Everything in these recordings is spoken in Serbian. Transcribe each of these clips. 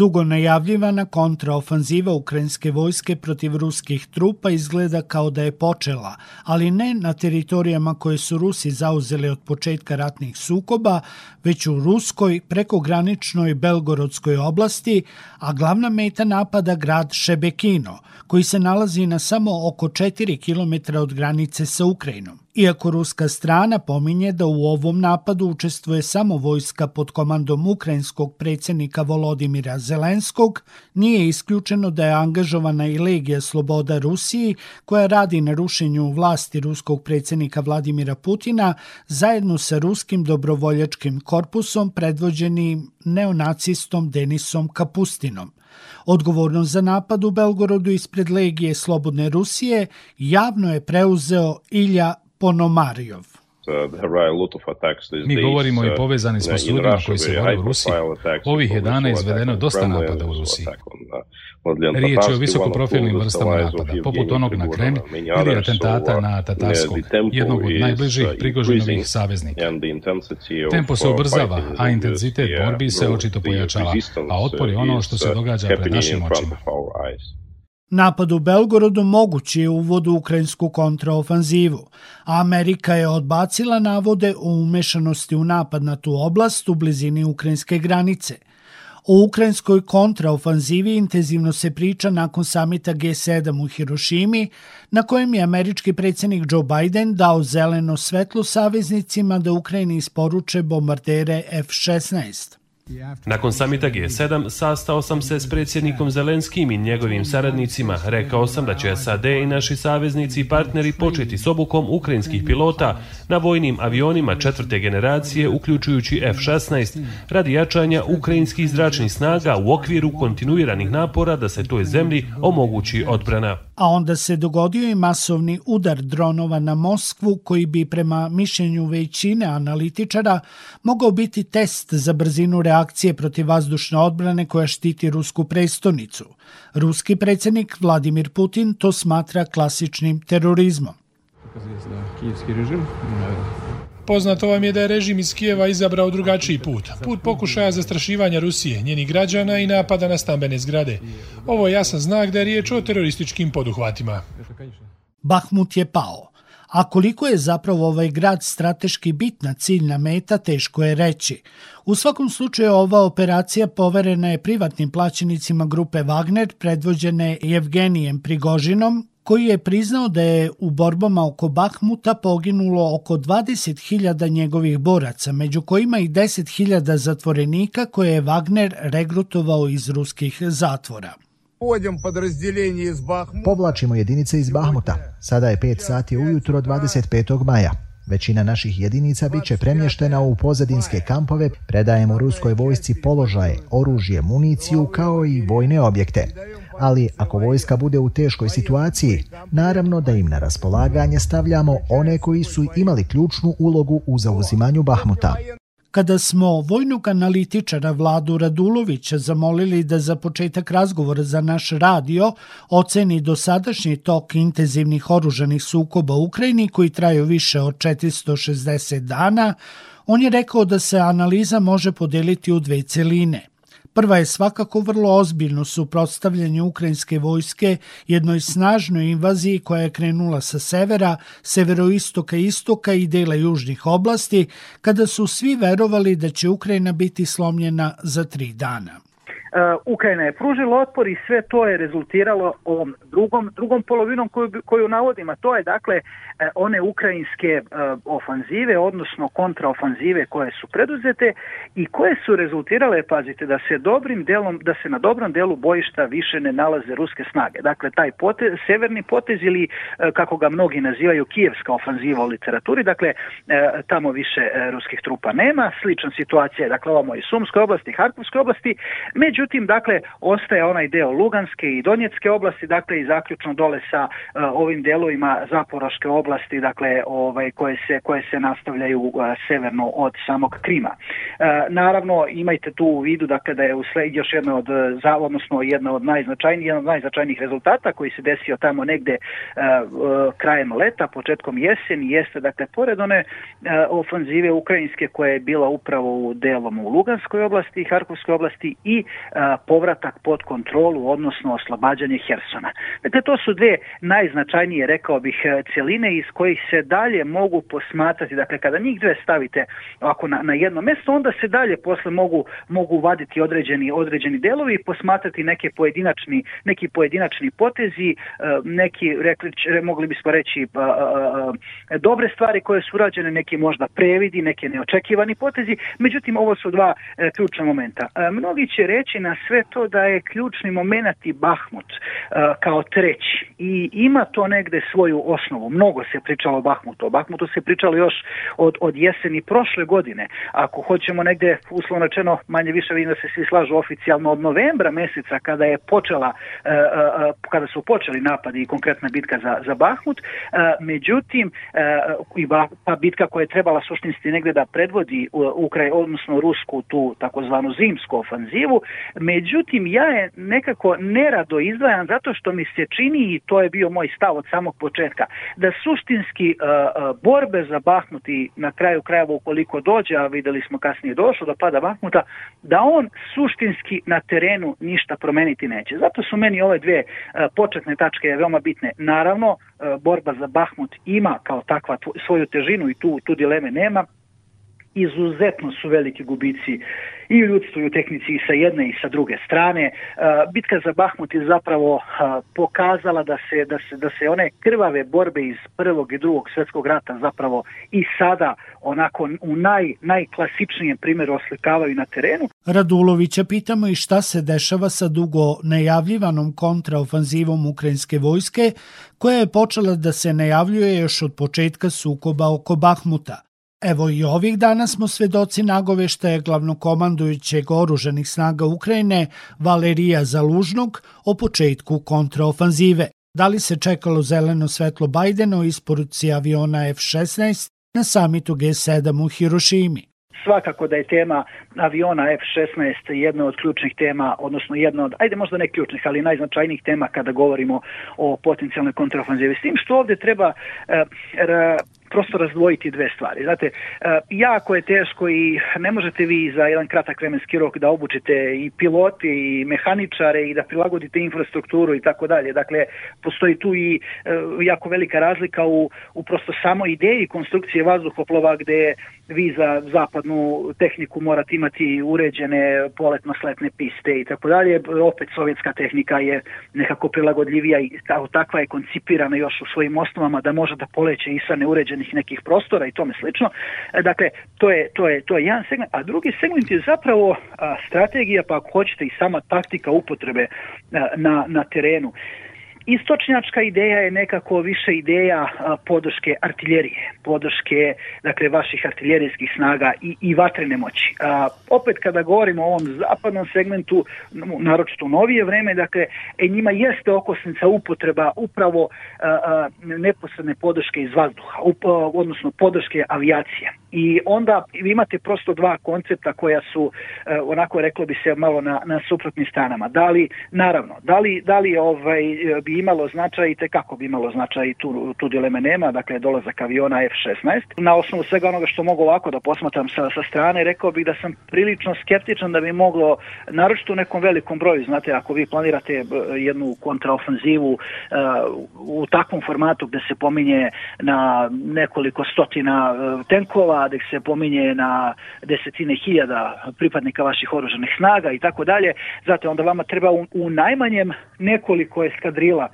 Dugo najavljivana kontraofanziva ukrajinske vojske protiv ruskih trupa izgleda kao da je počela, ali ne na teritorijama koje su Rusi zauzeli od početka ratnih sukoba, već u ruskoj prekograničnoj Belgorodskoj oblasti, a glavna meta napada grad Šebekino, koji se nalazi na samo oko 4 km od granice sa Ukrajinom. Iako ruska strana pominje da u ovom napadu učestvuje samo vojska pod komandom ukrajinskog predsjednika Volodimira Zelenskog, nije isključeno da je angažovana i Legija Sloboda Rusiji koja radi na rušenju vlasti ruskog predsjednika Vladimira Putina zajedno sa ruskim dobrovoljačkim korpusom predvođenim neonacistom Denisom Kapustinom. Odgovornost za napad u Belgorodu ispred Legije Slobodne Rusije javno je preuzeo Ilja Ponomarijov. Mi govorimo i povezani smo s ljudima koji se bore u Rusiji. Ovih je dana izvedeno dosta napada u Rusiji. Riječ je o visokoprofilnim vrstama napada, poput onog na Kremlj ili atentata na Tatarskog, jednog od najbližih Prigožinovih saveznika. Tempo se ubrzava, a intenzitet borbi se očito pojačava, a otpor je ono što se događa pred našim očima. Napad u Belgorodu mogući je uvod u ukrajinsku kontraofanzivu, Amerika je odbacila navode o umešanosti u napad na tu oblast u blizini ukrajinske granice. O ukrajinskoj kontraofanzivi intenzivno se priča nakon samita G7 u Hirošimi, na kojem je američki predsjednik Joe Biden dao zeleno svetlo saveznicima da Ukrajini isporuče bombardere F-16. Nakon samita G7 sastao sam se s predsjednikom Zelenskim i njegovim saradnicima. Rekao sam da će SAD i naši saveznici i partneri početi s obukom ukrajinskih pilota na vojnim avionima četvrte generacije, uključujući F-16, radi jačanja ukrajinskih zračnih snaga u okviru kontinuiranih napora da se toj zemlji omogući odbrana. A onda se dogodio i masovni udar dronova na Moskvu koji bi prema mišljenju većine analitičara mogao biti test za brzinu reakcije akcije protiv vazdušne odbrane koja štiti rusku prestonicu. Ruski predsjednik Vladimir Putin to smatra klasičnim terorizmom. Poznato vam je da je režim iz Kijeva izabrao drugačiji put. Put pokušaja zastrašivanja Rusije, njenih građana i napada na stambene zgrade. Ovo je jasan znak da je riječ o terorističkim poduhvatima. Bahmut je pao. A koliko je zapravo ovaj grad strateški bitna ciljna meta, teško je reći. U svakom slučaju ova operacija poverena je privatnim plaćenicima grupe Wagner predvođene Evgenijem Prigožinom, koji je priznao da je u borbama oko Bahmuta poginulo oko 20.000 njegovih boraca, među kojima i 10.000 zatvorenika koje je Wagner regrutovao iz ruskih zatvora. Povlačimo jedinice iz Bahmuta. Sada je 5 sati ujutro 25. maja. Većina naših jedinica bit će premještena u pozadinske kampove, predajemo ruskoj vojsci položaje, oružje, municiju kao i vojne objekte. Ali ako vojska bude u teškoj situaciji, naravno da im na raspolaganje stavljamo one koji su imali ključnu ulogu u zauzimanju Bahmuta. Kada smo vojnog analitičara Vladu Radulovića zamolili da za početak razgovora za naš radio oceni dosadašnji tok intenzivnih oružanih sukoba u Ukrajini koji traju više od 460 dana, on je rekao da se analiza može podeliti u dve celine. Prva je svakako vrlo ozbiljno suprotstavljanje ukrajinske vojske jednoj snažnoj invaziji koja je krenula sa severa, severoistoka istoka i dela južnih oblasti, kada su svi verovali da će Ukrajina biti slomljena za tri dana. Uh, Ukrajina je pružila otpor i sve to je rezultiralo ovom drugom, drugom polovinom koju, koju navodim, a to je dakle uh, one ukrajinske uh, ofanzive, odnosno kontraofanzive koje su preduzete i koje su rezultirale, pazite, da se dobrim delom, da se na dobrom delu bojišta više ne nalaze ruske snage. Dakle, taj potez, severni potez ili kako ga mnogi nazivaju kijevska ofanziva u literaturi, dakle, tamo više ruskih trupa nema, slična situacija je, dakle, ovamo i Sumskoj oblasti, Harkovskoj oblasti, među Međutim, dakle, ostaje onaj deo Luganske i Donjetske oblasti, dakle, i zaključno dole sa uh, ovim delovima Zaporoške oblasti, dakle, ovaj, koje, se, koje se nastavljaju uh, severno od samog Krima. Uh, naravno, imajte tu u vidu, dakle, da je usled još jedno od, za, odnosno jedno od najznačajnijih, jedan od najznačajnijih rezultata koji se desio tamo negde krajem leta, početkom jeseni, jeste, dakle, pored one ofanzive ukrajinske koja je bila upravo u delom u Luganskoj oblasti i Harkovskoj oblasti i povratak pod kontrolu, odnosno oslobađanje Hersona. Dakle, to su dve najznačajnije, rekao bih, cjeline iz kojih se dalje mogu posmatrati, dakle, kada njih dve stavite ovako na, na jedno mjesto, onda se dalje posle mogu, mogu vaditi određeni, određeni delovi i posmatrati neke pojedinačni, neki pojedinačni potezi, neki, rekli, mogli bismo reći, dobre stvari koje su urađene, neki možda previdi, neke neočekivani potezi, međutim ovo su dva e, ključna momenta. E, mnogi će reći na sve to da je ključni moment i Bahmut kao treći i ima to negde svoju osnovu. Mnogo se pričalo o Bahmutu. O Bahmutu se pričalo još od, od jeseni prošle godine. Ako hoćemo negde uslovno rečeno manje više vidim da se svi slažu oficijalno od novembra meseca kada je počela kada su počeli napadi i konkretna bitka za, za Bahmut. Međutim, i ta bitka koja je trebala suštinski negde da predvodi Ukraj, odnosno Rusku tu takozvanu zimsku ofanzivu. Međutim, ja je nekako nerado izdvajam zato što mi se čini, i to je bio moj stav od samog početka, da suštinski borbe za Bahmut i na kraju krajeva ukoliko dođe, a videli smo kasnije došlo do pada Bahmuta, da on suštinski na terenu ništa promeniti neće. Zato su meni ove dve početne tačke veoma bitne. Naravno, borba za Bahmut ima kao takva svoju težinu i tu, tu dileme nema, izuzetno su veliki gubici i u ljudstvu i u tehnici i sa jedne i sa druge strane. E, bitka za Bahmut je zapravo e, pokazala da se, da se, da se one krvave borbe iz prvog i drugog svjetskog rata zapravo i sada onako u naj, najklasičnijem primjeru oslikavaju na terenu. Radulovića pitamo i šta se dešava sa dugo najavljivanom kontraofanzivom ukrajinske vojske koja je počela da se najavljuje još od početka sukoba oko Bahmuta. Evo i ovih dana smo svedoci nagoveštaja glavnokomandujućeg oruženih snaga Ukrajine Valerija Zalužnog o početku kontraofanzive. Da li se čekalo zeleno svetlo Bajdena o isporuci aviona F-16 na samitu G7 u Hirošimi? Svakako da je tema aviona F-16 jedna od ključnih tema, odnosno jedna od, ajde možda ne ključnih, ali najznačajnijih tema kada govorimo o potencijalnoj kontraofanzivi. S tim što ovdje treba e, prosto razdvojiti dve stvari. Znate, e, jako je teško i ne možete vi za jedan kratak vremenski rok da obučite i piloti i mehaničare i da prilagodite infrastrukturu i tako dalje. Dakle, postoji tu i e, jako velika razlika u, u prosto samo ideji konstrukcije vazduhoplova gde vi za zapadnu tehniku morate imati uređene poletno-sletne piste i tako dalje. Opet sovjetska tehnika je nekako prilagodljivija i takva je koncipirana još u svojim osnovama da može da poleće i sa neuređenih nekih prostora i tome slično. E, dakle, to je, to je, to je jedan segment. A drugi segment je zapravo strategija, pa ako hoćete i sama taktika upotrebe na, na terenu. Istočnjačka ideja je nekako više ideja podrške artiljerije, podrške dakle vaših artiljerijskih snaga i, i vatrene moći. A, opet kada govorimo o ovom zapadnom segmentu, naročito u novije vreme, dakle e, njima jeste okosnica upotreba upravo a, neposredne podrške iz vazduha, odnosno podrške avijacije. I onda imate prosto dva koncepta koja su e, onako reklo bi se malo na, na suprotnim stranama. Da li, naravno, da li, da li ovaj, bi imalo značaj i te kako bi imalo značaj i tu, tu dileme nema, dakle dolazak aviona F-16. Na osnovu svega onoga što mogu ovako da posmatram sa, sa strane, rekao bih da sam prilično skeptičan da bi moglo, naročito u nekom velikom broju, znate, ako vi planirate e, jednu kontraofenzivu uh, u takvom formatu gde se pominje na nekoliko stotina uh, tenkova, gde se pominje na desetine hiljada pripadnika vaših oružanih snaga i tako dalje, zato onda vama treba u, u najmanjem nekoliko eskadrila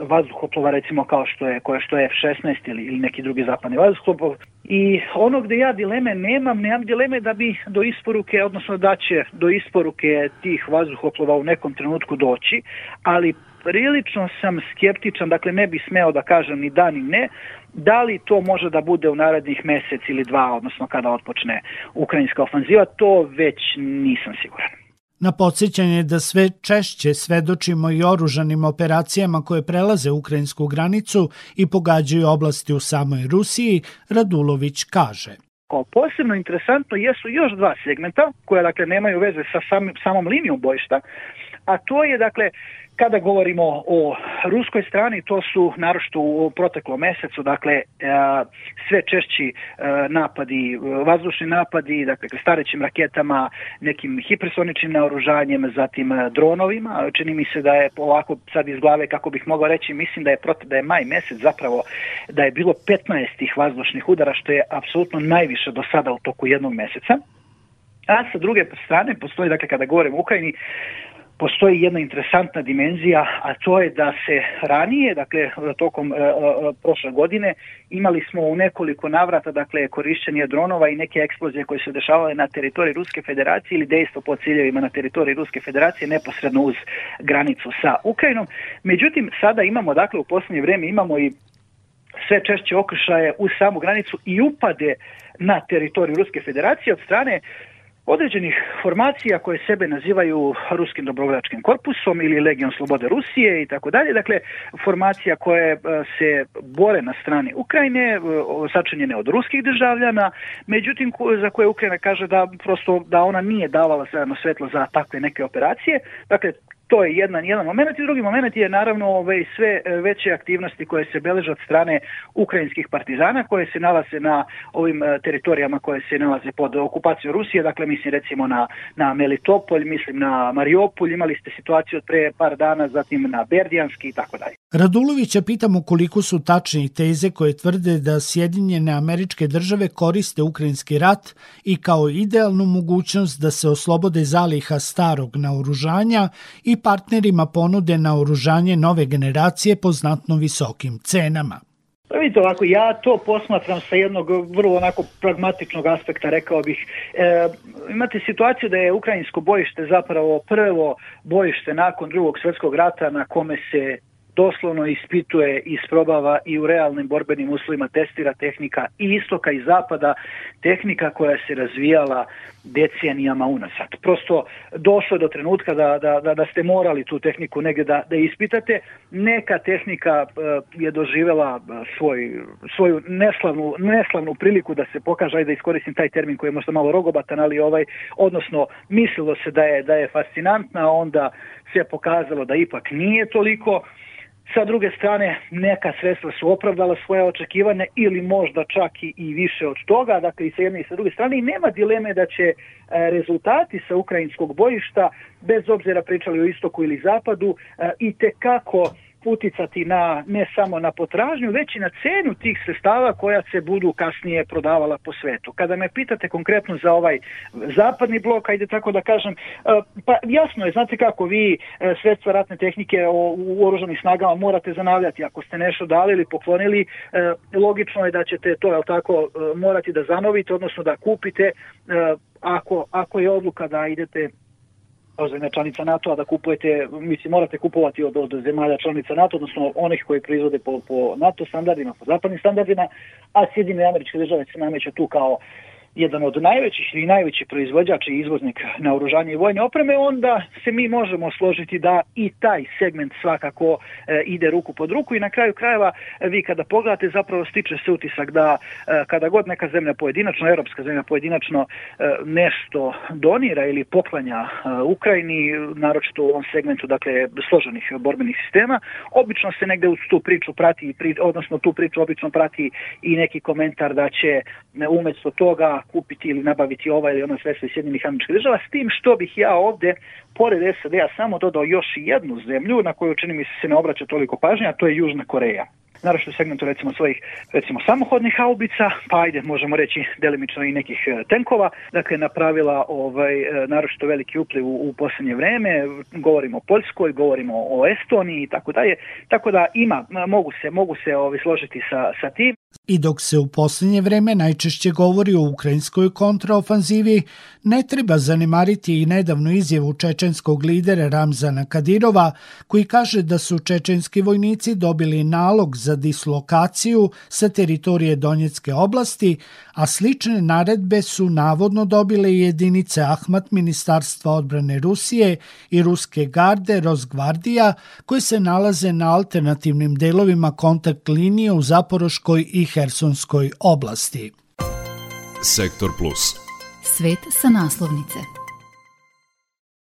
vazduhoplova recimo kao što je koje što je F16 ili, ili neki drugi zapadni vazduhoplov i ono gde ja dileme nemam, nemam dileme da bi do isporuke, odnosno da će do isporuke tih vazduhoplova u nekom trenutku doći, ali prilično sam skeptičan, dakle ne bi smeo da kažem ni da ni ne, da li to može da bude u narednih mesec ili dva, odnosno kada otpočne ukrajinska ofanziva, to već nisam siguran. Na podsjećanje da sve češće svedočimo i oružanim operacijama koje prelaze ukrajinsku granicu i pogađaju oblasti u samoj Rusiji, Radulović kaže. Kao posebno interesantno jesu još dva segmenta koja dakle nemaju veze sa sam, samom linijom bojišta, a to je dakle Kada govorimo o ruskoj strani, to su naročito u proteklom mesecu, dakle e, sve češći e, napadi, vazdušni napadi, dakle starećim raketama, nekim hipersoničnim naoružanjem, zatim e, dronovima. Čini mi se da je ovako sad iz glave, kako bih mogao reći, mislim da je, da je maj mesec zapravo da je bilo 15 tih vazdušnih udara, što je apsolutno najviše do sada u toku jednog meseca. A sa druge strane postoji, dakle kada govorimo o Ukrajini, postoji jedna interesantna dimenzija, a to je da se ranije, dakle tokom e, e, prošle godine, imali smo u nekoliko navrata dakle korišćenje dronova i neke eksplozije koje se dešavale na teritoriji Ruske federacije ili dejstvo po ciljevima na teritoriji Ruske federacije neposredno uz granicu sa Ukrajinom. Međutim, sada imamo, dakle u posljednje vrijeme imamo i sve češće okršaje u samu granicu i upade na teritoriju Ruske federacije od strane određenih formacija koje sebe nazivaju Ruskim dobrovoljačkim korpusom ili Legion slobode Rusije i tako dalje. Dakle, formacija koje e, se bore na strani Ukrajine, e, sačinjene od ruskih državljana, međutim za koje Ukrajina kaže da prosto da ona nije davala zeleno svetlo za takve neke operacije. Dakle, to je jedan, jedan moment. I drugi moment je naravno ove, sve e, veće aktivnosti koje se beleže od strane ukrajinskih partizana koje se nalaze na ovim e, teritorijama koje se nalaze pod okupacijom Rusije, dakle mislim recimo na, na Melitopolj, mislim na Mariupolj, imali ste situaciju od pre par dana, zatim na Berdijanski i tako dalje. Radulovića pitamo koliko su tačni teze koje tvrde da Sjedinjene američke države koriste ukrajinski rat i kao idealnu mogućnost da se oslobode zaliha starog naoružanja i partnerima ponude na oružanje nove generacije po znatno visokim cenama. Pa vidite ovako, ja to posmatram sa jednog vrlo onako pragmatičnog aspekta, rekao bih. E, imate situaciju da je ukrajinsko bojište zapravo prvo bojište nakon drugog svjetskog rata na kome se doslovno ispituje, isprobava i u realnim borbenim uslovima testira tehnika i istoka i zapada, tehnika koja se razvijala decenijama unazad. Prosto došlo do trenutka da, da, da, ste morali tu tehniku negdje da, da ispitate. Neka tehnika e, je doživjela e, svoj, svoju neslavnu, neslavnu priliku da se pokaže, ajde da iskoristim taj termin koji je možda malo rogobatan, ali ovaj, odnosno mislilo se da je, da je fascinantna, onda se pokazalo da ipak nije toliko sa druge strane, neka sredstva su opravdala svoje očekivane ili možda čak i, više od toga, dakle i sa jedne i sa druge strane i nema dileme da će e, rezultati sa ukrajinskog bojišta, bez obzira pričali o istoku ili zapadu, e, i tekako uticati na ne samo na potražnju, već i na cenu tih sredstava koja se budu kasnije prodavala po svetu. Kada me pitate konkretno za ovaj zapadni blok, ajde tako da kažem, e, pa jasno je, znate kako vi e, sredstva ratne tehnike u oružanim snagama morate zanavljati. Ako ste nešto dali ili poklonili, e, logično je da ćete to, jel tako, morati da zanovite, odnosno da kupite ako, ako je odluka da idete kao zemlja članica NATO-a da kupujete, mislim morate kupovati od, od zemalja članica NATO, odnosno onih koji proizvode po, po NATO standardima, po zapadnim standardima, a Sjedine američke države se nameću tu kao jedan od najvećih ili najveći proizvođač i izvoznik naoružanja i vojne opreme, onda se mi možemo složiti da i taj segment svakako e, ide ruku pod ruku. I na kraju krajeva e, vi kada pogledate zapravo stiče se utisak da e, kada god neka zemlja pojedinačno, europska zemlja pojedinačno nešto donira ili poklanja Ukrajini, naročito u ovom segmentu dakle složenih borbenih sistema, obično se negde uz tu priču prati, odnosno tu priču obično prati i neki komentar da će umjesto toga kupiti ili nabaviti ova ili ono sredstvo iz Sjedinjenih američkih država, s tim što bih ja ovdje, pored SAD-a, samo dodao još jednu zemlju na koju čini mi se se ne obraća toliko pažnja, a to je Južna Koreja. Naročito u segmentu recimo svojih recimo samohodnih haubica, pa ajde možemo reći delimično i nekih e, tenkova, dakle napravila ovaj e, naročito veliki upliv u, u posljednje vrijeme, govorimo o Poljskoj, govorimo o Estoniji i tako dalje, tako da ima, mogu se, mogu se ovaj, složiti sa, sa tim. I dok se u posljednje vrijeme najčešće govori o ukrajinskoj kontraofanzivi, ne treba zanemariti i nedavnu izjavu čečenskog lidera Ramzana Kadirova, koji kaže da su čečenski vojnici dobili nalog za dislokaciju sa teritorije Donjetske oblasti, a slične naredbe su navodno dobile jedinice Ahmat Ministarstva odbrane Rusije i Ruske garde Rosgvardija, koje se nalaze na alternativnim delovima kontakt linije u Zaporoškoj i Hersonskoj oblasti. Sektor Plus. Svet sa naslovnice.